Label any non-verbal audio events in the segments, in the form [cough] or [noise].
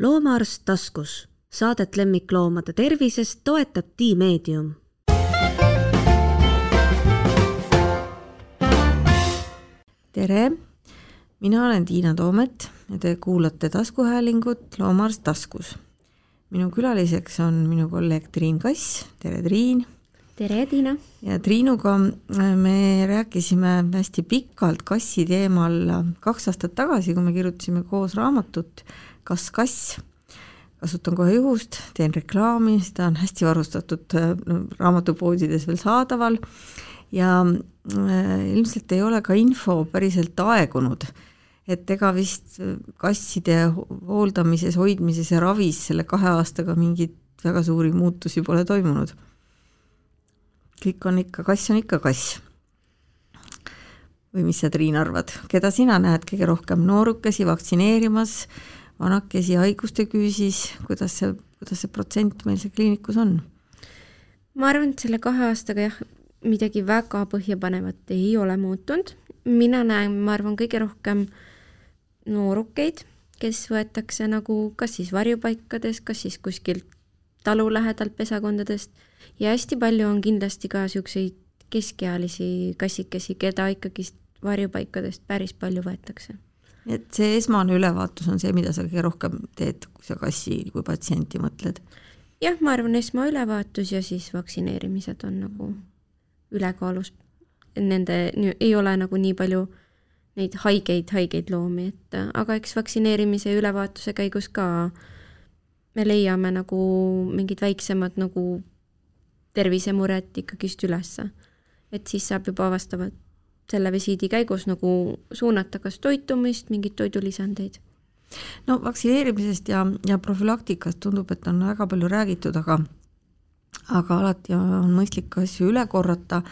loomaarst taskus, saadet lemmikloomade tervisest toetab Tiimeedium. tere, mina olen Tiina Toomet ja te kuulate taskuhäälingut Loomaarst taskus. minu külaliseks on minu kolleeg Triin Kass, tere Triin tere, Tiina! ja Triinuga äh, me rääkisime hästi pikalt kassi teemal kaks aastat tagasi, kui me kirjutasime koos raamatut Kas kass. kasutan kohe juhust, teen reklaami, seda on hästi varustatud no, raamatupoodides veel saadaval. Ja äh, ilmselt ei ole ka info päriselt aegunud. Et ega vist kasside hooldamises, hoidmises ja ravis selle kahe aastaga mingeid väga suuri muutusi pole toimunud. Kõik on ikka, kass on ikka kass. või mis sa, Triin, arvad, keda sina näed kõige rohkem, noorukesi vaktsineerimas, vanakesi haiguste küüsis, kuidas see, kuidas see protsent meil seal kliinikus on? ma arvan, et selle kahe aastaga jah, midagi väga põhjapanevat ei ole muutunud, mina näen, ma arvan, kõige rohkem noorukeid, kes võetakse nagu kas siis varjupaikades, kas siis kuskilt talu lähedalt pesakondadest ja hästi palju on kindlasti ka niisuguseid keskealisi kassikesi, keda ikkagist varjupaikadest päris palju võetakse. Et see esmane ülevaatus on see, mida sa kõige rohkem teed, kui sa kassi kui patsienti mõtled? jah, ma arvan, esmaülevaatus ja siis vaktsineerimised on nagu ülekaalus. Nende, ei ole nagu nii palju neid haigeid, haigeid loomi, et aga eks vaktsineerimise ja ülevaatuse käigus ka me leiame nagu mingid väiksemad nagu tervisemuret ikkagist ülesse. et siis saab juba vastavalt selle visiidi käigus nagu suunata kas toitumist, mingeid toidulisandeid. no vaktsineerimisest ja, ja profülaktikast tundub, et on väga palju räägitud, aga aga alati on mõistlik asju üle korrata,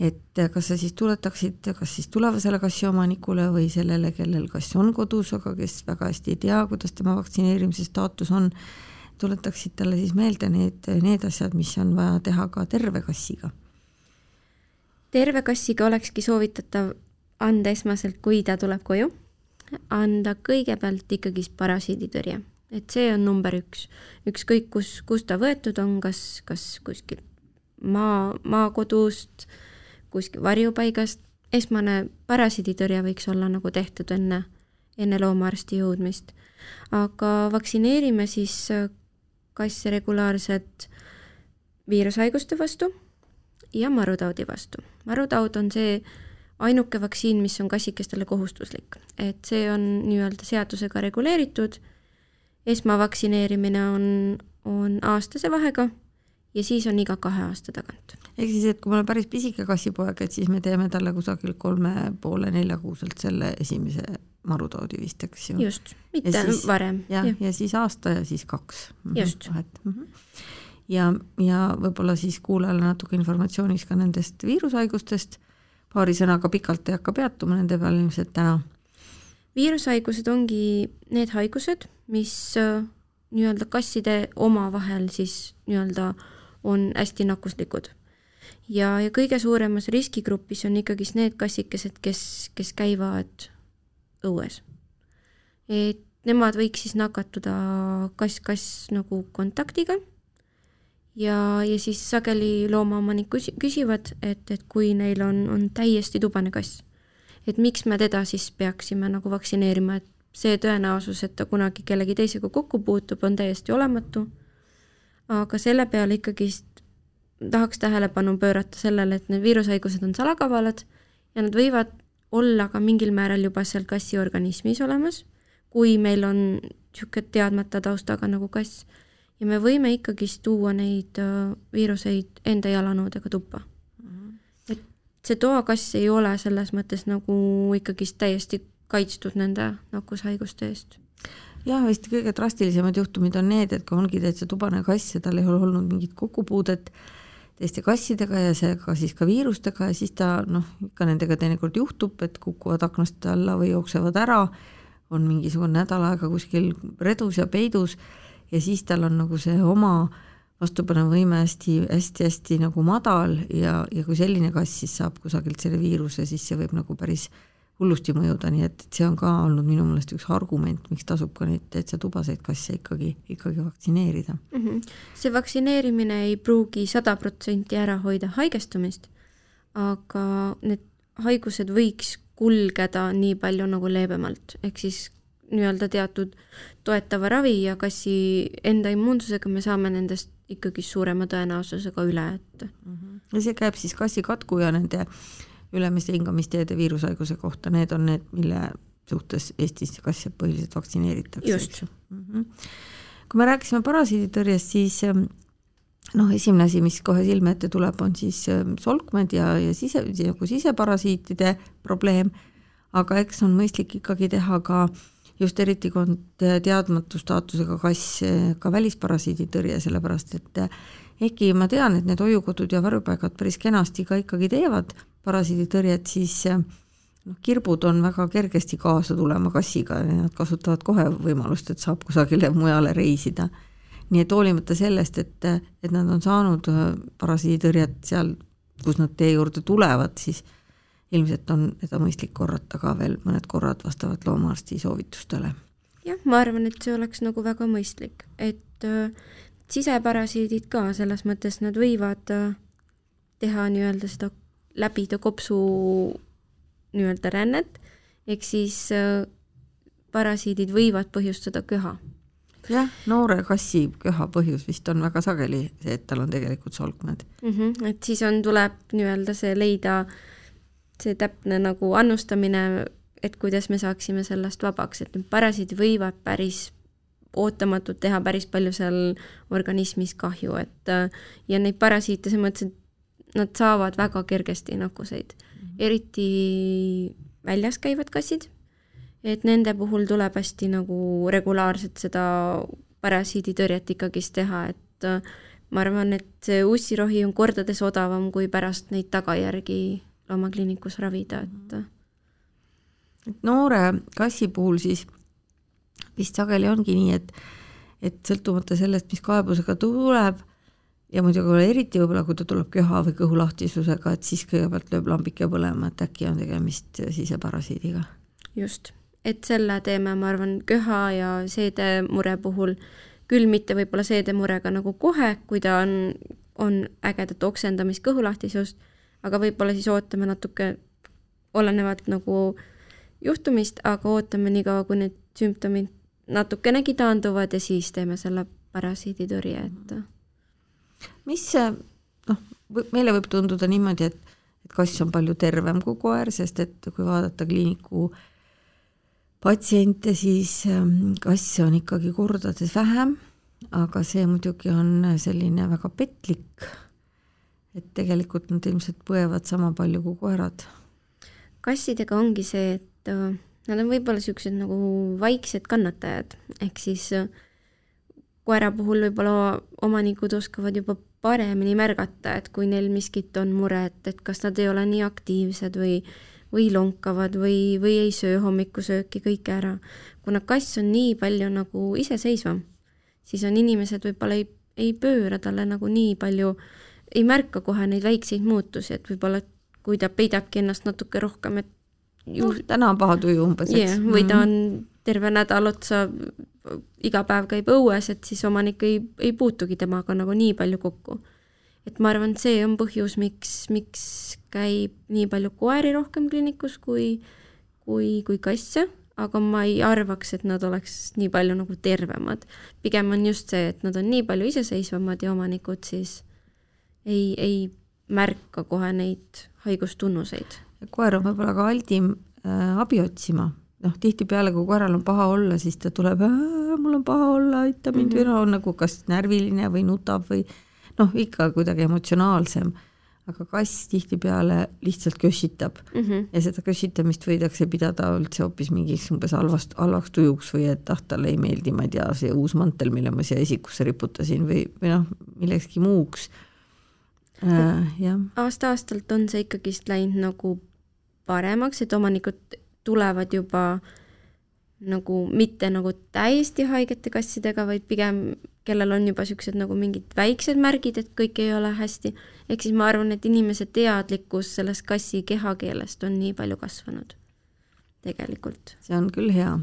et kas sa siis tuletaksid, kas siis tulevasele kassi omanikule või sellele, kellel kass on kodus, aga kes väga hästi ei tea, kuidas tema vaktsineerimise staatus on, tuletaksid talle siis meelde need, need asjad, mis on vaja teha ka terve kassiga? Terve kassiga olekski soovitatav anda esmaselt, kui ta tuleb koju, anda kõigepealt ikkagist parasiiditõrje, et see on number üks. ükskõik, kus, kus ta võetud on, kas, kas kuskilt maa, maakodust, kuskil varjupaigast, esmane parasiiditõrje võiks olla nagu tehtud enne, enne loomaarsti jõudmist. aga vaktsineerime siis kasse regulaarselt viirushaiguste vastu ja marutaudi vastu. marutaud on see ainuke vaktsiin, mis on kassikestele kohustuslik, et see on nii-öelda seadusega reguleeritud, esmavaktsineerimine on, on aastase vahega ja siis on iga kahe aasta tagant. ehk siis, et kui mul on päris pisike kassipoeg, et siis me teeme talle kusagil kolme poole neljakuuselt selle esimese marutoodi vist, eks ju. just, mitte ja siis, varem. jah, ja siis aasta ja siis kaks. Mhm, just. mm. -hmm. Ja, ja võib-olla siis kuulajale natuke informatsioonis ka nendest viirushaigustest, paari sõnaga pikalt ei hakka peatuma nende peal ilmselt täna. viirushaigused ongi need haigused, mis äh, nii-öelda kasside omavahel siis nii-öelda on hästi nakkuslikud ja, ja kõige suuremas riskigrupis on ikkagist need kassikesed, kes, kes käivad õues. et nemad võiks siis nakatuda kass-kass nagu kontaktiga ja, ja siis sageli loomaomanik küsivad, et, et kui neil on, on täiesti tubane kass, et miks me teda siis peaksime nagu vaktsineerima, et see tõenäosus, et ta kunagi kellegi teisega kokku puutub, on täiesti olematu. aga selle peale ikkagist tahaks tähelepanu pöörata sellele, et need viirushaigused on salakavalad ja nad võivad olla ka mingil määral juba seal kassi organismis olemas, kui meil on niisugune teadmata taustaga nagu kass. Ja me võime ikkagist tuua neid äh, viiruseid enda jalanõudega tuppa. -hmm. et see toakass ei ole selles mõttes nagu ikkagist täiesti kaitstud nende nakkushaiguste eest jah, vist kõige drastilisemad juhtumid on need, et kui ongi täitsa tubane kass ja tal ei ole olnud mingit kokkupuudet teiste kassidega ja seega siis ka viirustega ja siis ta noh, ikka nendega teinekord juhtub, et kukuvad aknast alla või jooksevad ära, on mingisugune nädal aega kuskil redus ja peidus ja siis tal on nagu see oma vastupanuvõime hästi-hästi-hästi nagu madal ja, ja kui selline kass siis saab kusagilt selle viiruse, siis see võib nagu päris hullusti mõjuda, nii et, et see on ka olnud minu meelest üks argument, miks tasub ka neid täitsa tubaseid kasse ikkagi, ikkagi vaktsineerida mm. -hmm. see vaktsineerimine ei pruugi sada protsenti ära hoida haigestumist, aga need haigused võiks kulgeda nii palju nagu leebemalt, ehk siis nii-öelda teatud toetava ravi ja kassi enda immuunsusega me saame nendest ikkagi suurema tõenäosusega üle, et mm. -hmm. ja see käib siis kassikatku ja nende äh, ülemiste hingamisteede viirushaiguse kohta, need on need, mille suhtes Eestis kasse põhiliselt vaktsineeritakse. just. Mm -hmm. kui me rääkisime parasiiditõrjest, siis ähm, noh, esimene asi, mis kohe silme ette tuleb, on siis ähm, solkmed ja, ja sise, nagu siseparasiitide probleem, aga eks on mõistlik ikkagi teha ka just eriti, kui on teadmatu staatusega kass, ka välisparasiiditõrje, sellepärast et ehkki ma tean, et need hoiukodud ja varjupaigad päris kenasti ka ikkagi teevad parasiiditõrjet, siis eh, noh, kirbud on väga kergesti kaasa tulema kassiga ja nad kasutavad kohe võimalust, et saab kusagile mujale reisida. nii et hoolimata sellest, et, et nad on saanud eh, parasiiditõrjet seal, kus nad tee juurde tulevad, siis ilmselt on seda mõistlik korrata ka veel mõned korrad vastavalt loomaarsti soovitustele. jah, ma arvan, et see oleks nagu väga mõistlik, et äh, siseparasiidid ka selles mõttes, nad võivad äh, teha nii-öelda seda, läbida kopsu nii-öelda rännet, ehk siis äh, parasiidid võivad põhjustada köha. jah, noore kassi köha põhjus vist on väga sageli see, et tal on tegelikult solkmed mm. -hmm, et siis on, tuleb nii-öelda see leida see täpne nagu annustamine, et kuidas me saaksime sellest vabaks, et need parasiidid võivad päris ootamatult teha päris palju seal organismis kahju, et äh, ja neid parasiite selles mõttes, et nad saavad väga kergesti nakkuseid mm, -hmm. eriti väljas käivad kassid, et nende puhul tuleb hästi nagu regulaarselt seda parasiiditõrjet ikkagist teha, et äh, ma arvan, et see ussirohi on kordades odavam, kui pärast neid tagajärgi loomakliinikus ravida, et et noore kassi puhul siis vist sageli ongi nii, et et sõltumata sellest, mis kaebusega tuleb ja muidugi eriti võib-olla, kui ta tuleb köha või kõhulahtisusega, et siis kõigepealt lööb lambike põlema, et äkki on tegemist siseparasiidiga. just, et selle teeme, ma arvan, köha ja seedemure puhul küll mitte võib-olla seedemurega nagu kohe, kui ta on, on ägedat oksendamist, kõhulahtisust, aga võib-olla siis ootame natuke, olenevalt nagu juhtumist, aga ootame niikaua, kui need sümptomid natukenegi taanduvad ja siis teeme selle parasiiditõrje, et. mis see, noh, meile võib tunduda niimoodi, et, et kass on palju tervem kui koer, sest et kui vaadata kliiniku patsiente, siis ähm, kasse on ikkagi kordades vähem, aga see muidugi on selline väga petlik, et tegelikult nad ilmselt põevad sama palju kui koerad. kassidega ongi see, et äh, Nad on võib-olla niisugused nagu vaiksed kannatajad, ehk siis äh, koera puhul võib-olla omanikud oskavad juba paremini märgata, et kui neil miskit on muret, et kas nad ei ole nii aktiivsed või, või lonkavad või, või ei söö hommikusööki kõike ära. kuna kass on nii palju nagu iseseisvam, siis on inimesed võib-olla ei, ei pööra talle nagu nii palju, ei märka kohe neid väikseid muutusi, et võib-olla kui ta peidabki ennast natuke rohkem, et ju no, täna on paha tuju umbes, eks yeah,. või ta mhm. on terve nädal otsa, iga päev käib õues, et siis omanik ei, ei puutugi temaga nagu nii palju kokku. et ma arvan, et see on põhjus, miks, miks käib nii palju koeri rohkem kliinikus kui, kui, kui kasse, aga ma ei arvaks, et nad oleks nii palju nagu tervemad. pigem on just see, et nad on nii palju iseseisvamad ja omanikud siis ei, ei märka kohe neid haigustunnuseid koer on võib-olla ka aldim äh, abi otsima, noh, tihtipeale, kui koeral on paha olla, siis ta tuleb, mul on paha olla, aita mind mm -hmm. või noh, nagu kas närviline või nutab või noh, ikka kuidagi emotsionaalsem. aga kass tihtipeale lihtsalt kössitab mm -hmm. ja seda kössitamist võidakse pidada üldse hoopis mingiks umbes halvast, halvaks tujuks või et ah, talle ei meeldi, ma ei tea, see uus mantel, mille ma siia esikusse riputasin või, või noh, millekski muuks äh,. aasta-aastalt on see ikkagist läinud nagu paremaks, et omanikud tulevad juba nagu mitte nagu täiesti haigete kassidega, vaid pigem kellel on juba niisugused nagu mingid väiksed märgid, et kõik ei ole hästi. ehk siis ma arvan, et inimese teadlikkus sellest kassi kehakeelest on nii palju kasvanud. tegelikult. see on küll hea.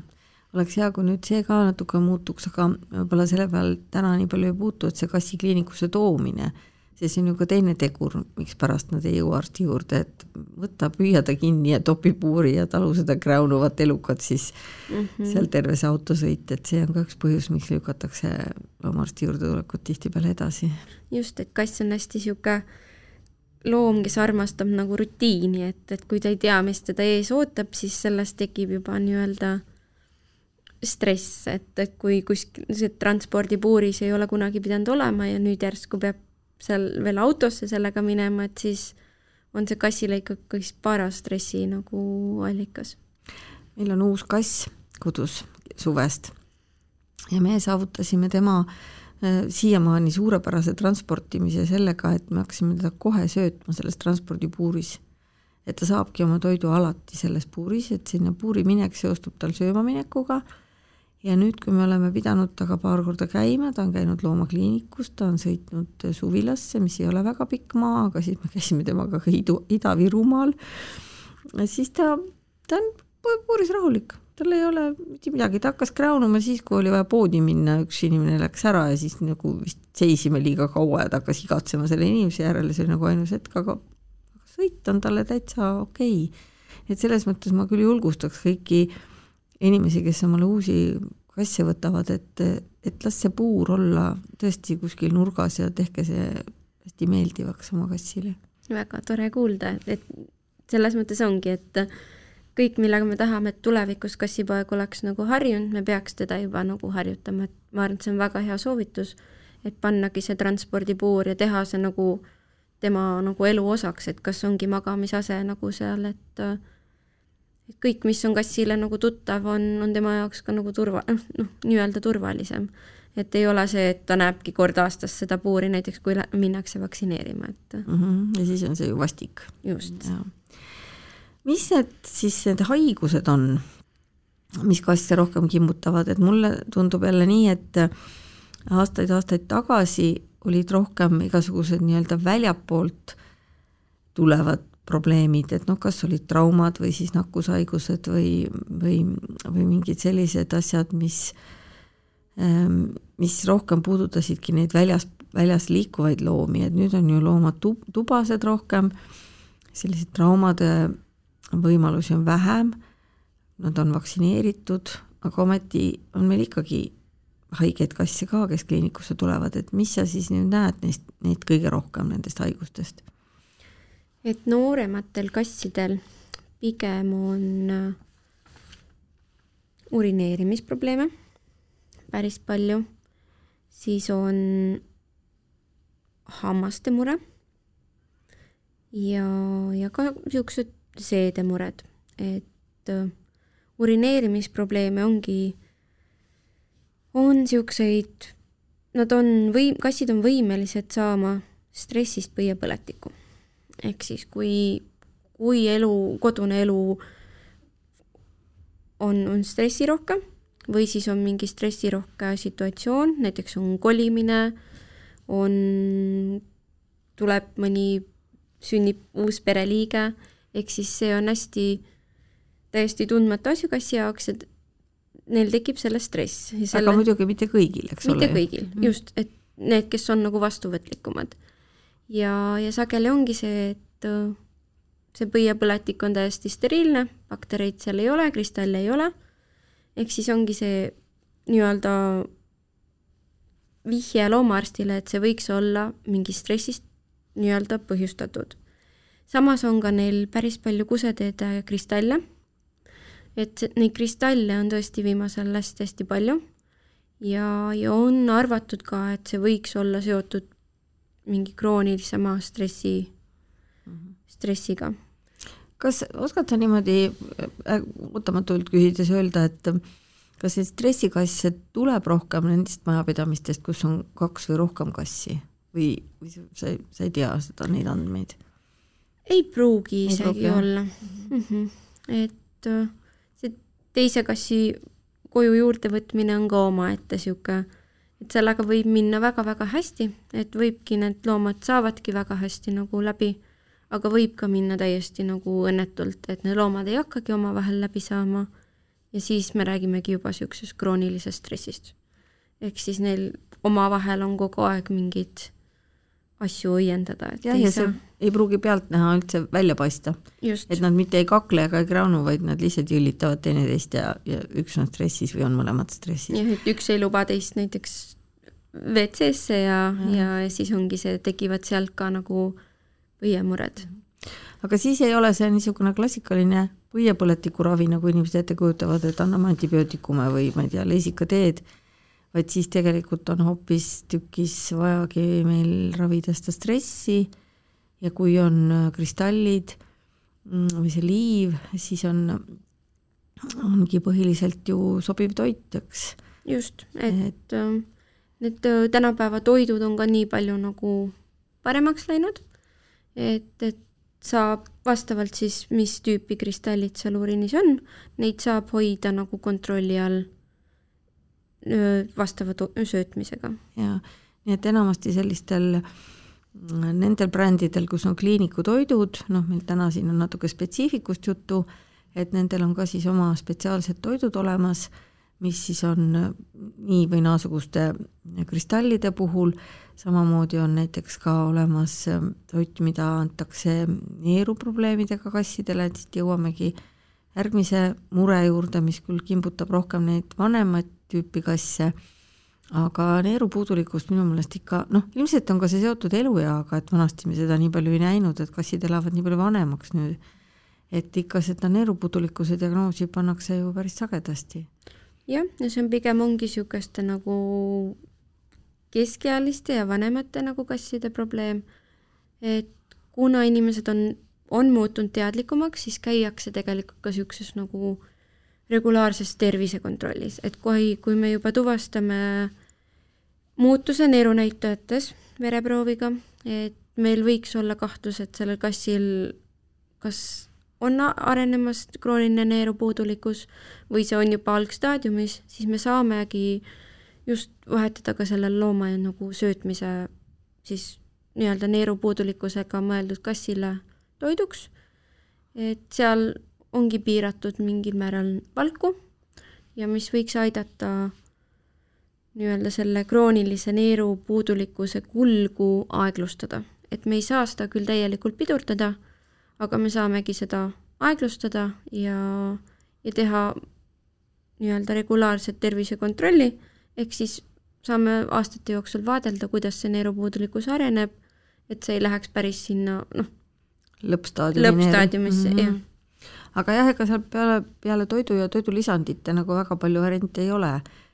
oleks hea, kui nüüd see ka natuke muutuks, aga võib-olla selle peal täna nii palju ei puutu, et see kassikliinikusse toomine see on ju ka teine tegur, mikspärast nad ei jõua arsti juurde, et võta, püüa ta kinni ja topi puuri ja talu seda kräunuvat elukat siis mm -hmm. seal terve see autosõit, et see on ka üks põhjus, miks lükatakse loomaarsti juurde tulekut tihtipeale edasi. just, et kass on hästi niisugune loom, kes armastab nagu rutiini, et, et kui ta ei tea, mis teda ees ootab, siis sellest tekib juba nii-öelda stress, et, et kui kuskil see transpordipuuris ei ole kunagi pidanud olema ja nüüd järsku peab seal veel autosse sellega minema, et siis on see kassile ikkagi paras stressi nagu allikas. meil on uus kass kodus suvest ja me saavutasime tema äh, siiamaani suurepärase transportimise sellega, et me hakkasime teda kohe söötma selles transpordipuuris. et ta saabki oma toidu alati selles puuris, et sinna puuri minek seostub tal söömaminekuga ja nüüd, kui me oleme pidanud temaga paar korda käima, ta on käinud loomakliinikus, ta on sõitnud suvilasse, mis ei ole väga pikk maa, aga siis me käisime temaga ka Idu, Ida-Virumaal, siis ta, ta on puuris rahulik, tal ei ole mitte midagi, ta hakkas kräunuma siis, kui oli vaja poodi minna, üks inimene läks ära ja siis nagu vist seisime liiga kaua ja ta hakkas igatsema selle inimese järele, see oli nagu ainus hetk, aga sõit on talle täitsa okei. Okay.. et selles mõttes ma küll julgustaks kõiki äh, inimesi, kes omale uusi kasse võtavad, et, et las see puur olla tõesti kuskil nurgas ja tehke see hästi meeldivaks oma kassile. väga tore kuulda, et selles mõttes ongi, et kõik, millega me tahame, et tulevikus kassipoeg oleks nagu harjunud, me peaks teda juba nagu harjutama, et ma arvan, et see on väga hea soovitus, et pannagi see transpordipuur ja teha see nagu tema nagu elu osaks, et kas ongi magamisase nagu seal, et et kõik, mis on kassile nagu tuttav, on, on tema jaoks ka nagu turva, noh, noh, nii-öelda turvalisem. et ei ole see, et ta näebki kord aastas seda puuri, näiteks kui minnakse vaktsineerima, et mm. -hmm. ja siis on see ju vastik. just. mis need siis need haigused on, mis kasse rohkem kimbutavad, et mulle tundub jälle nii, et aastaid-aastaid tagasi olid rohkem igasugused nii-öelda väljapoolt tulevad probleemid, et noh, kas olid traumad või siis nakkushaigused või, või, või mingid sellised asjad, mis, ähm, mis rohkem puudutasidki neid väljas, väljas liikuvaid loomi, et nüüd on ju loomad tub-, tubased rohkem, selliseid traumade võimalusi on vähem, nad on vaktsineeritud, aga ometi on meil ikkagi haigeid kasse ka, kes kliinikusse tulevad, et mis sa siis nüüd näed neist, neid kõige rohkem nendest haigustest? Et noorematel kassidel pigem on äh, urineerimisprobleeme päris palju, siis on hammaste mure ja, ja ka niisugused seedemured, et uh, urineerimisprobleeme ongi, on niisuguseid, nad on või-, kassid on võimelised saama stressist põiepõletikku ehk siis kui, kui elu, kodune elu on, on stressirohke või siis on mingi stressirohke situatsioon, näiteks on kolimine, on, tuleb mõni, sünnib uus pereliige, ehk siis see on hästi täiesti tundmatu asi kassi jaoks, et neil tekib sellest stress. Selle... aga muidugi mitte kõigil, eks mitte ole. mitte kõigil mm., just, et need, kes on nagu vastuvõtlikumad ja, ja sageli ongi see, et äh, see põiepõletik on täiesti steriilne, baktereid seal ei ole, kristalle ei ole, ehk siis ongi see nii-öelda vihje loomaarstile, et see võiks olla mingi stressist nii-öelda põhjustatud. samas on ka neil päris palju kuseteede kristalle, et neid kristalle on tõesti viimasel hästi-hästi palju. Ja, ja on arvatud ka, et see võiks olla seotud mingi kroonilisema stressi mm, -hmm. stressiga. kas oskad sa niimoodi äh, ootamatult küsides öelda, et kas neid stressikasse tuleb rohkem nendest majapidamistest, kus on kaks või rohkem kassi või, või sa, sa ei tea seda, neid andmeid? ei pruugi ei isegi pruugi, olla mm. -hmm. et äh, see teise kassi koju juurde võtmine on ka omaette niisugune et sellega võib minna väga-väga hästi, et võibki, need loomad saavadki väga hästi nagu läbi aga võib ka minna täiesti nagu õnnetult, et need loomad ei hakkagi omavahel läbi saama ja siis me räägimegi juba niisugusest kroonilisest stressist. ehk siis neil omavahel on kogu aeg mingid asju õiendada, et jah, ja see ei pruugi pealtnäha üldse välja paista. et nad mitte ei kakle ega ei kraunu, vaid nad lihtsalt jõllitavad teineteist ja, ja üks on stressis või on mõlemad stressis. jah, et üks ei luba teist näiteks WC-sse ja, ja., ja siis ongi see, tekivad sealt ka nagu põiemured. aga siis ei ole see niisugune klassikaline põiepõletikuravi, nagu inimesed ette kujutavad, et anname antibiootikume või ma ei tea, leesikateed vaid siis tegelikult on hoopistükkis vajagi meil ravida seda stressi ja kui on äh, kristallid mm, või see liiv, siis on, ongi põhiliselt ju sobiv toit, eks. just, et, et äh, need äh, tänapäeva toidud on ka nii palju nagu paremaks läinud, et, et saab vastavalt siis, mis tüüpi kristallid seal uriinis on, neid saab hoida nagu kontrolli all vastava söötmisega. jaa, nii et enamasti sellistel mm, nendel brändidel, kus on kliinikutoidud, noh, meil täna siin on natuke spetsiifikust juttu, et nendel on ka siis oma spetsiaalsed toidud olemas, mis siis on nii või naasuguste kristallide puhul, samamoodi on näiteks ka olemas toit, mida antakse neeruprobleemidega kassidele, et siit jõuamegi järgmise mure juurde, mis küll kimbutab rohkem neid vanemaid tüüpi kasse, aga neerupuudulikkust minu meelest ikka noh, ilmselt on ka see seotud elueaga, et vanasti me seda nii palju ei näinud, et kassid elavad nii palju vanemaks nüüd. et ikka seda neerupuudulikkuse diagnoosi pannakse ju päris sagedasti. Jah, ja see on pigem ongi niisuguste nagu keskealiste ja vanemate nagu kasside probleem, et kuna inimesed on, on muutunud teadlikumaks, siis käiakse tegelikult ka niisuguses nagu regulaarses tervisekontrollis, et kui, kui me juba tuvastame muutuse neerunäitajates vereprooviga, et meil võiks olla kahtlus, et sellel kassil kas on arenemas krooniline neerupuudulikkus või see on juba algstaadiumis, siis me saamegi just vahetada ka selle looma nagu söötmise siis nii-öelda neerupuudulikkusega mõeldud kassile toiduks, et seal ongi piiratud mingil määral valku ja mis võiks aidata nii-öelda selle kroonilise neerupuudulikkuse kulgu aeglustada. et me ei saa seda küll täielikult pidurdada, aga me saamegi seda aeglustada ja, ja teha nii-öelda regulaarset tervisekontrolli, ehk siis saame aastate jooksul vaadelda, kuidas see neerupuudulikkus areneb, et see ei läheks päris sinna noh, lõppstaadiumi lõppstaadiumisse mm, -hmm. jah aga jah, ega seal peale, peale toidu ja toidulisandite nagu väga palju variante ei ole.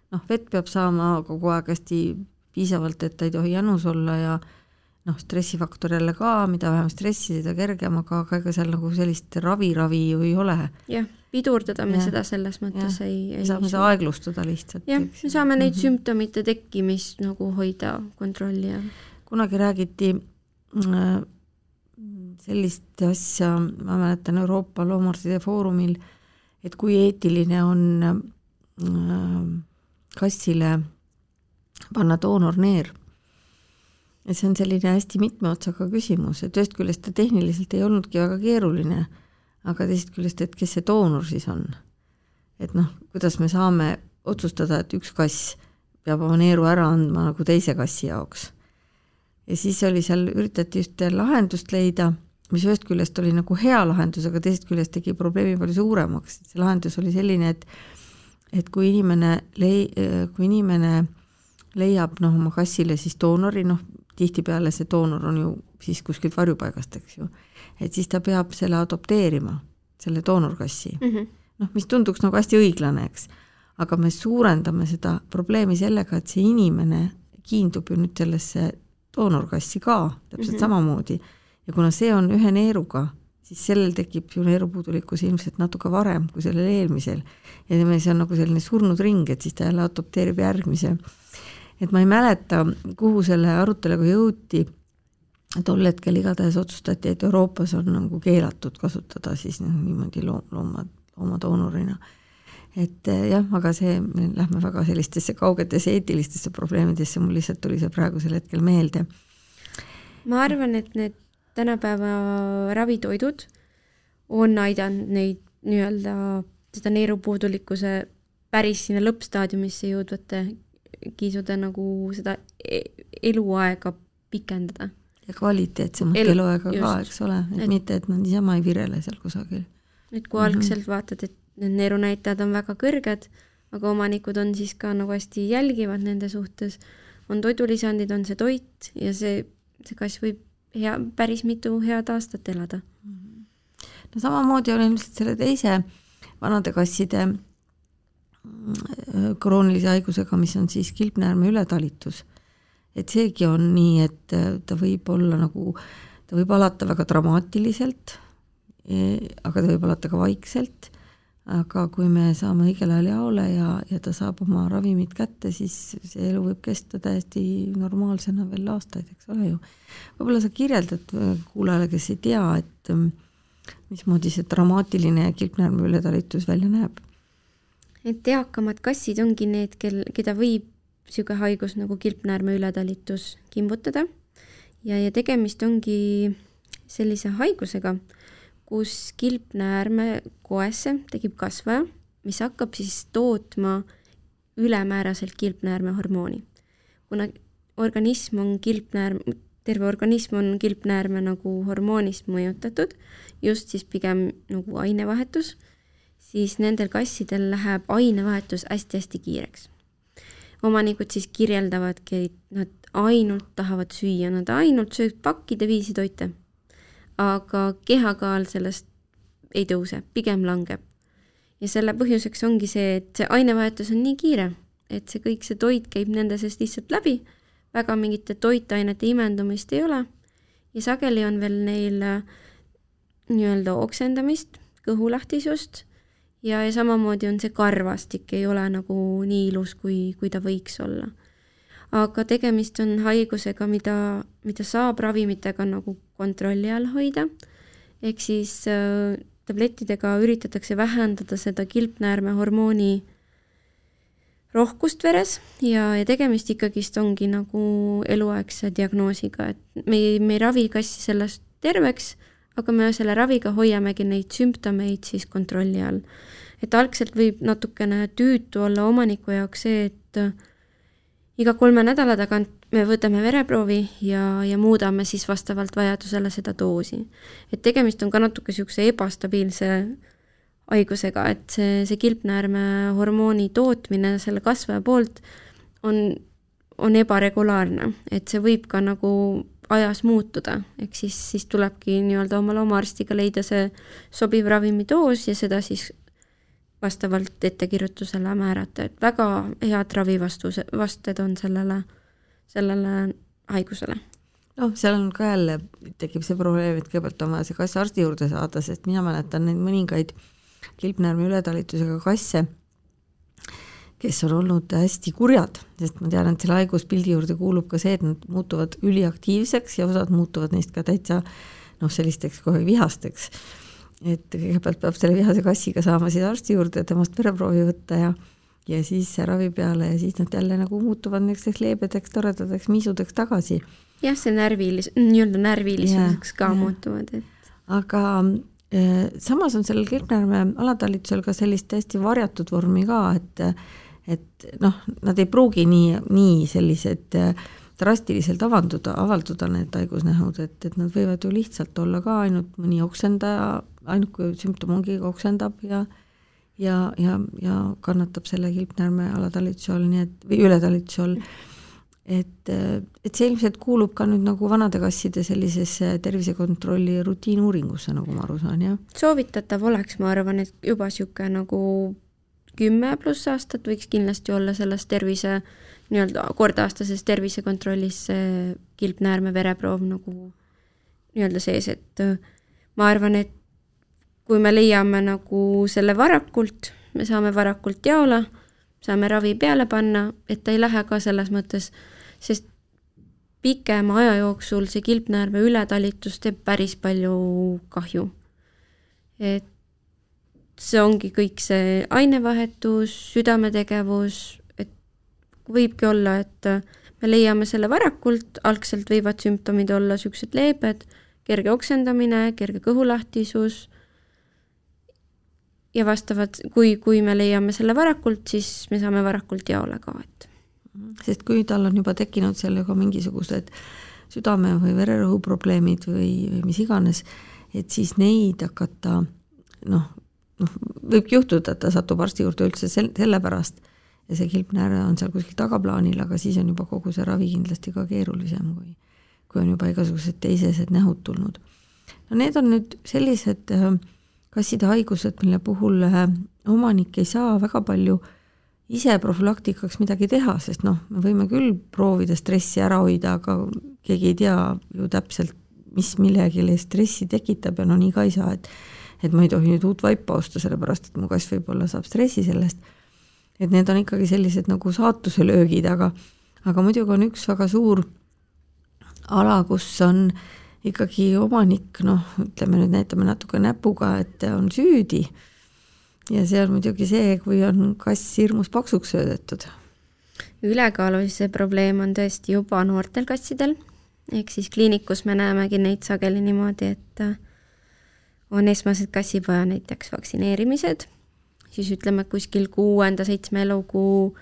noh, vett peab saama kogu aeg hästi piisavalt, et ta ei tohi janus olla ja noh, stressifaktor jälle ka, mida vähem stressi, seda kergem, aga, aga ega seal nagu sellist ravi-ravi ju ei ole. jah, pidurdada me ja. seda selles mõttes ja. ei, ei saame seda aeglustada lihtsalt. jah, me saame neid mm -hmm. sümptomite tekkimist nagu hoida kontrolli all. kunagi räägiti äh, sellist asja, ma mäletan Euroopa Loomaarstide Foorumil, et kui eetiline on äh, kassile panna doonorneer. See on selline hästi mitme otsaga küsimus, et ühest küljest ta tehniliselt ei olnudki väga keeruline, aga teisest küljest, et kes see doonor siis on? et noh, kuidas me saame otsustada, et üks kass peab oma neeru ära andma nagu teise kassi jaoks. ja siis oli seal, üritati ühte lahendust leida mis ühest küljest oli nagu hea lahendus, aga teisest küljest tegi probleemi palju suuremaks, et see lahendus oli selline, et et kui inimene lei-, kui inimene leiab noh, oma kassile siis doonori, noh, tihtipeale see doonor on ju siis kuskilt varjupaigast, eks ju, et siis ta peab selle adopteerima, selle doonorkassi mm. -hmm. noh, mis tunduks nagu hästi õiglane, eks. aga me suurendame seda probleemi sellega, et see inimene kiindub ju nüüd sellesse doonorkassi ka täpselt mm -hmm. samamoodi ja kuna see on ühe neeruga, siis sellel tekib ju neerupuudulikkus ilmselt natuke varem kui sellel eelmisel. ja see on nagu selline surnud ring, et siis ta jälle adopteerib järgmise. Et ma ei mäleta, kuhu selle aruteluga jõuti, tol hetkel igatahes otsustati, et Euroopas on nagu keelatud kasutada siis noh, niimoodi loom, looma, loomadoonorina et eh, jah, aga see, me lähme väga sellistesse kaugetesse eetilistesse probleemidesse, mul lihtsalt tuli see praegusel hetkel meelde. ma arvan, et need tänapäeva ravitoidud on aidanud neid nii-öelda seda neerupuudulikkuse päris sinna lõppstaadiumisse jõudvate kiisude nagu seda e-, eluaega pikendada. ja kvaliteetsemat Elu- eluaega ka, just. eks ole, et mitte, et nad niisama ei virele seal kusagil. et kui algselt vaatad, et need neerunäitajad on väga kõrged, aga omanikud on siis ka nagu hästi jälgivad nende suhtes, on toidulisandid, on see toit ja see, see kass võib hea, päris mitu head aastat elada. no samamoodi on ilmselt selle teise vanade kasside mm, kroonilise haigusega, mis on siis kilpnäärme ületalitus. et seegi on nii, et äh, ta võib olla nagu, ta võib alata väga dramaatiliselt, aga ta võib alata ka vaikselt, aga kui me saame õigel ajal jaole ja, ja ta saab oma ravimid kätte, siis see elu võib kesta täiesti normaalsena veel aastaid, eks ole ju. võib-olla sa kirjeldad äh, kuulajale, kes ei tea, et ähm, mismoodi see dramaatiline kilpnäärme ületalitus välja näeb? Et eakamad kassid ongi need, kel, keda võib niisugune haigus nagu kilpnäärme ületalitus kimbutada ja, ja tegemist ongi sellise haigusega, kus kilpnäärme koesse tekib kasvaja, mis hakkab siis tootma ülemääraselt kilpnäärmehormooni. kuna organism on kilpnäärm, terve organism on kilpnäärme nagu hormoonist mõjutatud, just siis pigem nagu ainevahetus, siis nendel kassidel läheb ainevahetus hästi-hästi kiireks. omanikud siis kirjeldavadki, et nad ainult tahavad süüa, nad ainult söövad pakkide viisi toite. aga kehakaal sellest ei tõuse, pigem langeb. ja selle põhjuseks ongi see, et see ainevahetus on nii kiire, et see kõik see toit käib nende seest lihtsalt läbi, väga mingite toitainete imendumist ei ole ja sageli on veel neil äh, nii-öelda oksendamist, kõhulahtisust ja, ja samamoodi on see karvastik, ei ole nagu nii ilus, kui, kui ta võiks olla. aga tegemist on haigusega, mida, mida saab ravimitega nagu kontrolli all hoida, ehk siis äh, tablettidega üritatakse vähendada seda kilpnäärmehormooni rohkust veres ja, ja tegemist ikkagist ongi nagu eluaegse diagnoosiga, et me ei, me ei ravi kassi sellest terveks, aga me selle raviga hoiamegi neid sümptomeid siis kontrolli all. et algselt võib natukene tüütu olla omaniku jaoks see, et äh, iga kolme nädala tagant me võtame vereproovi ja, ja muudame siis vastavalt vajadusele seda doosi. et tegemist on ka natuke niisuguse ebastabiilse haigusega, et see, see kilpnäärme hormooni tootmine selle kasvaja poolt on, on ebaregulaarne, et see võib ka nagu ajas muutuda, ehk siis, siis tulebki nii-öelda oma loomaarstiga leida see sobiv ravimidoos ja seda siis vastavalt ettekirjutusele määrata, et väga head ravivastuse, vasted on sellele, sellele haigusele. noh, seal on ka jälle, tekib see probleem, et kõigepealt on vaja see kass arsti juurde saada, sest mina mäletan neid mõningaid kilpnäärme ületalitusega kasse, kes on olnud hästi kurjad, sest ma tean, et selle haiguspildi juurde kuulub ka see, et nad muutuvad üliaktiivseks ja osad muutuvad neist ka täitsa noh, sellisteks kohe vihasteks. et kõigepealt peab selle vihase kassiga saama siis arsti juurde, temast vereproovi võtta ja ja siis ravi peale ja siis nad jälle nagu muutuvad niisuguseks leebedaks, toredateks miisudeks tagasi. jah, see närvilis-, nii-öelda närvilisuseks ka jah. muutuvad, et aga eh, samas on sellel kilpnäärme alatalitusel ka sellist täiesti varjatud vormi ka, et et noh, nad ei pruugi nii, nii sellised eh, drastiliselt avalduda, avalduda need haigusnähud, et, et nad võivad ju lihtsalt olla ka ainult mõni oksendaja, ainuke sümptom ongi oksendab ja ja, ja, ja kannatab selle kilpnäärme alatalituse all, nii et, või ületalituse all. et, et see ilmselt kuulub ka nüüd nagu vanade kasside sellisesse tervisekontrolli rutiinuuringusse, nagu ma aru saan, jah? soovitatav oleks, ma arvan, et juba niisugune nagu kümme pluss aastat võiks kindlasti olla selles tervise, nii-öelda kord-aastases tervisekontrollis see kilpnäärme vereproov nagu nii-öelda sees, et äh, ma arvan, et kui me leiame nagu selle varakult, me saame varakult jaola, saame ravi peale panna, et ta ei lähe ka selles mõttes, sest pikema aja jooksul see kilpnäärme ületalitus teeb päris palju kahju. et see ongi kõik see ainevahetus, südametegevus, et võibki olla, et me leiame selle varakult, algselt võivad sümptomid olla niisugused leebed, kerge oksendamine, kerge kõhulahtisus ja vastavalt, kui, kui me leiame selle varakult, siis me saame varakult jaole ka, et. sest kui tal on juba tekkinud sellega mingisugused südame- või vererõhuprobleemid või, või mis iganes, et siis neid hakata noh, noh, võibki juhtuda, et ta satub arsti juurde üldse sel-, sellepärast ja see kilpnääre on seal kuskil tagaplaanil, aga siis on juba kogu see ravi kindlasti ka keerulisem, kui kui on juba igasugused teisesed nähud tulnud. no need on nüüd sellised äh, kasside haigused, mille puhul äh, omanik ei saa väga palju ise profülaktikaks midagi teha, sest noh, me võime küll proovida stressi ära hoida, aga keegi ei tea ju täpselt, mis millelegi stressi tekitab ja no nii ka ei saa, et et ma ei tohi nüüd uut vaipa osta, sellepärast et mu kass võib-olla saab stressi sellest et need on ikkagi sellised nagu saatuselöögid, aga aga muidugi on üks väga suur ala, kus on ikkagi omanik, noh, ütleme nüüd näitame natuke näpuga, et on süüdi. ja see on muidugi see, kui on kass hirmus paksuks söödetud. ülekaalulisuse probleem on tõesti juba noortel kassidel, ehk siis kliinikus me näemegi neid sageli niimoodi, et on esmased kassipoja näiteks vaktsineerimised siis ütleme, kuskil kuuenda-seitsme elukuu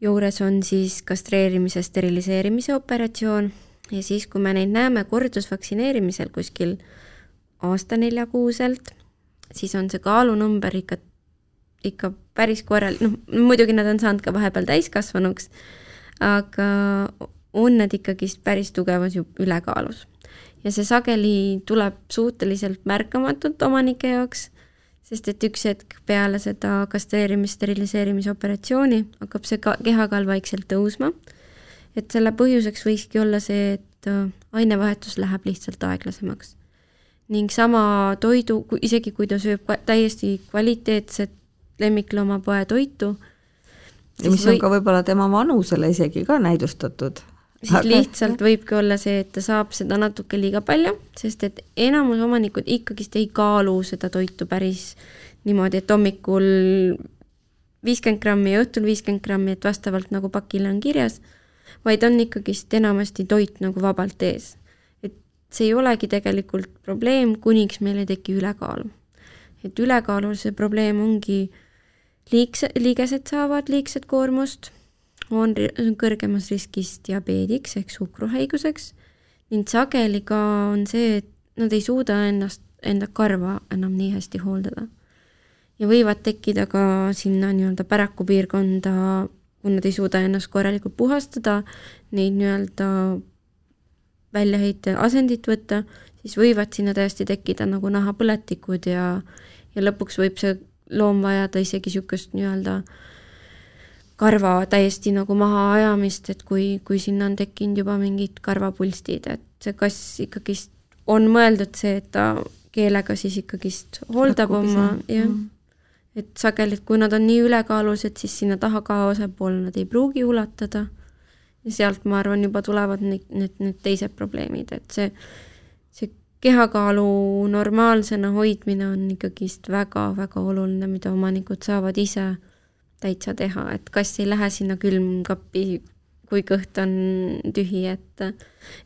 juures on siis kastreerimise, steriliseerimise operatsioon ja siis, kui me neid näeme kordusvaktsineerimisel kuskil aasta-neljakuuselt, siis on see kaalunumber ikka, ikka päris korral-, noh muidugi nad on saanud ka vahepeal täiskasvanuks, aga on nad ikkagist päris tugevas ülekaalus. Ja see sageli tuleb suhteliselt märkamatult omanike jaoks sest et üks hetk peale seda kastreerimis, steriliseerimise operatsiooni hakkab see ka kehakaal vaikselt tõusma. et selle põhjuseks võikski olla see, et äh, ainevahetus läheb lihtsalt aeglasemaks. ning sama toidu, isegi kui ta sööb täiesti kvaliteetset lemmikloomapoe toitu. mis või... on ka võib-olla tema vanusele isegi ka näidustatud siis aga... lihtsalt võibki olla see, et ta saab seda natuke liiga palju, sest et enamus omanikud ikkagist ei kaalu seda toitu päris niimoodi, et hommikul viiskümmend grammi ja õhtul viiskümmend grammi, et vastavalt nagu pakile on kirjas, vaid on ikkagist enamasti toit nagu vabalt ees. et see ei olegi tegelikult probleem, kuniks meil ei teki ülekaalu. et ülekaalulise probleem ongi liigse, liigesed saavad liigset koormust on kõrgemas riskis diabeediks ehk suhkruhaiguseks ning sageli ka on see, et nad ei suuda ennast, enda karva enam nii hästi hooldada. ja võivad tekkida ka sinna nii-öelda päraku piirkonda, kui nad ei suuda ennast korralikult puhastada, neid nii-öelda väljaheite asendit võtta, siis võivad sinna tõesti tekkida nagu nahapõletikud ja, ja lõpuks võib see loom vajada isegi niisugust nii-öelda äh, karva täiesti nagu mahaajamist, et kui, kui sinna on tekkinud juba mingid karvapulstid, et see kass ikkagist on mõeldud see, et ta keelega siis ikkagist hooldab oma, jah. Mm.. et sageli, et kui nad on nii ülekaalulised, siis sinna taha kaosa poole nad ei pruugi ulatada. ja sealt, ma arvan, juba tulevad need, need, need teised probleemid, et see, see kehakaalu normaalsena hoidmine on ikkagist väga-väga oluline, mida omanikud saavad ise täitsa teha, et kass ei lähe sinna külmkappi, kui kõht on tühi, et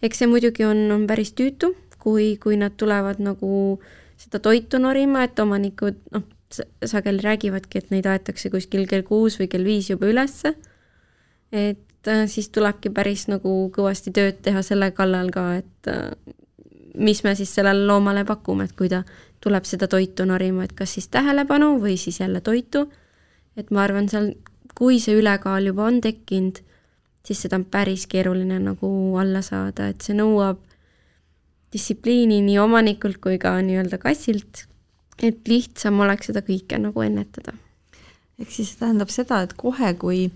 eks see muidugi on, on päris tüütu, kui, kui nad tulevad nagu seda toitu norima, et omanikud noh, sageli räägivadki, et neid aetakse kuskil kell kuus või kell viis juba ülesse. et äh, siis tulebki päris nagu kõvasti tööd teha selle kallal ka, et äh, mis me siis sellele loomale pakume, et kui ta tuleb seda toitu norima, et kas siis tähelepanu või siis jälle toitu et ma arvan, seal, kui see ülekaal juba on tekkinud, siis seda on päris keeruline nagu alla saada, et see nõuab distsipliini nii omanikult kui ka nii-öelda kassilt, et lihtsam oleks seda kõike nagu ennetada. ehk siis see tähendab seda, et kohe, kui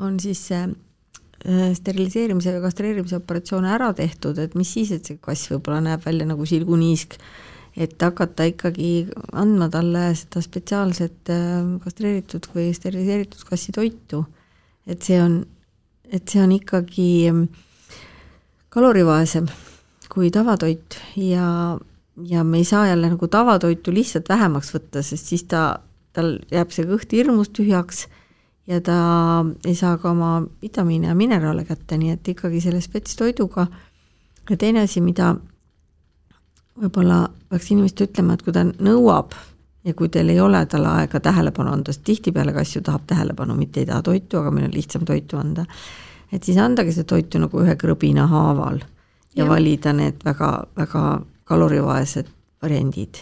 on siis see äh, steriliseerimise või kastreerimise operatsioon ära tehtud, et mis siis, et see kass võib-olla näeb välja nagu silguniisk, et hakata ikkagi andma talle seda spetsiaalset äh, kastreeritud või steriliseeritud kassitoitu. et see on, et see on ikkagi ähm, kalorivaesem kui tavatoit. Ja, ja me ei saa jälle nagu tavatoitu lihtsalt vähemaks võtta, sest siis ta, tal jääb see kõht hirmus tühjaks ja ta ei saa ka oma vitamiine ja mineraale kätte, nii et ikkagi selle spetstoiduga. Ja teine asi, mida võib-olla peaks inimestele ütlema, et kui ta nõuab ja kui teil ei ole talle aega tähelepanu anda, sest tihtipeale kass ju tahab tähelepanu, mitte ei taha toitu, aga meil on lihtsam toitu anda, et siis andagi seda toitu nagu ühe krõbina haaval ja, ja. valida need väga, väga kalorivaesed variandid.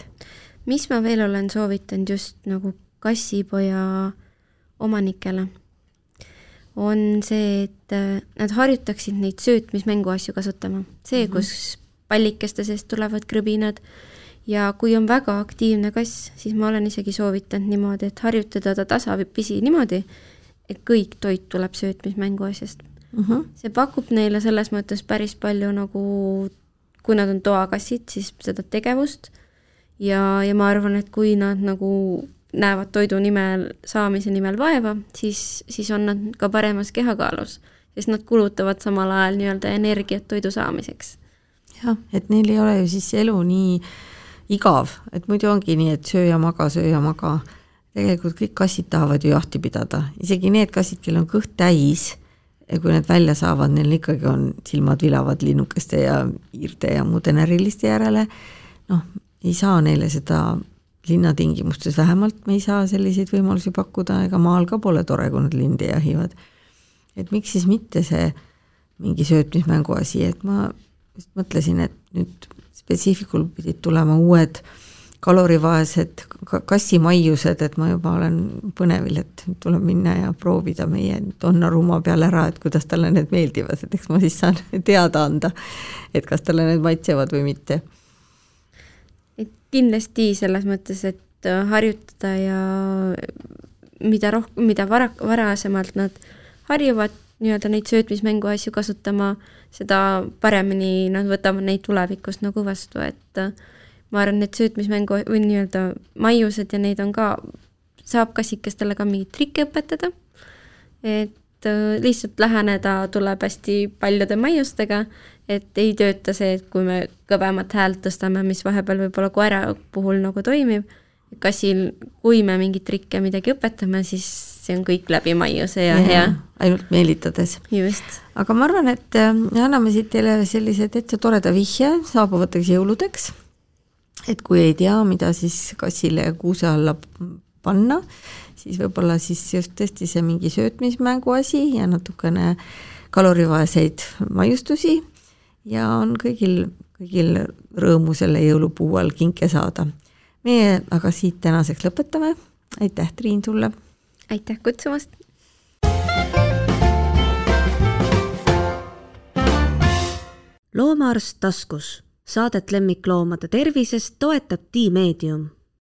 mis ma veel olen soovitanud just nagu kassipoja omanikele, on see, et nad harjutaksid neid söötmismänguasju kasutama. see, mhm. kus pallikeste seest tulevad krõbinad ja kui on väga aktiivne kass, siis ma olen isegi soovitanud niimoodi, et harjutada ta tasapisi niimoodi, et kõik toit tuleb söötmismänguasjast uh. Mhm. -huh. see pakub neile selles mõttes päris palju nagu, kui nad on toakassid, siis seda tegevust ja, ja ma arvan, et kui nad nagu näevad toidu nimel, saamise nimel vaeva, siis, siis on nad ka paremas kehakaalus, sest nad kulutavad samal ajal nii-öelda energiat toidu saamiseks. Jah, et neil ei ole ju siis elu nii igav, et muidu ongi nii, et söö ja maga, söö ja maga. tegelikult kõik kassid tahavad ju jahti pidada, isegi need kassid, kellel on kõht täis kui need välja saavad, neil ikkagi on silmad vilavad linnukeste ja hiirte ja muude näriliste järele, noh, ei saa neile seda linnatingimustes vähemalt me ei saa selliseid võimalusi pakkuda, ega maal ka pole tore, kui nad linde jahivad. et miks siis mitte see mingi söötmismängu asi, et ma just mõtlesin, et nüüd spetsiifikul pidid tulema uued kalorivaesed kassimaiused, et ma juba olen põnevil, et tuleb minna ja proovida meie Donna Ruma peal ära, et kuidas talle need meeldivad, et eks ma siis saan [laughs] teada anda, et kas talle need maitsevad või mitte. Kindlasti selles mõttes, et äh, harjutada ja mida roh-, mida vara, varasemalt nad harjuvad nii-öelda neid söötmismängu asju kasutama, seda paremini nad võtavad neid tulevikus nagu vastu, et äh, ma arvan, et söötmismängu või nii-öelda maiused ja neid on ka, saab kassikestele ka mingeid trikke õpetada, et äh, lihtsalt läheneda tuleb hästi paljude maiustega et ei tööta see, et kui me kõvemat häält tõstame, mis vahepeal võib-olla koera puhul nagu toimib, kassil, kui me mingeid trikke midagi õpetame, siis see on kõik läbi maiuse ja, ja hea. ainult meelitades. just. aga ma arvan, et äh, anname siit teile sellise täitsa toreda vihje saabuvateks jõuludeks. et kui ei tea, mida siis kassile kuuse alla panna, siis võib-olla siis just tõesti see mingi söötmismängu asi ja natukene kalorivaeseid maiustusi ja on kõigil, kõigil rõõmu selle jõulupuu all kinke saada. meie aga siit tänaseks lõpetame. aitäh, Triin, sulle! Aitäh kutsumast! loomaarst taskus, saadet lemmikloomade tervisest toetab Tiimeedium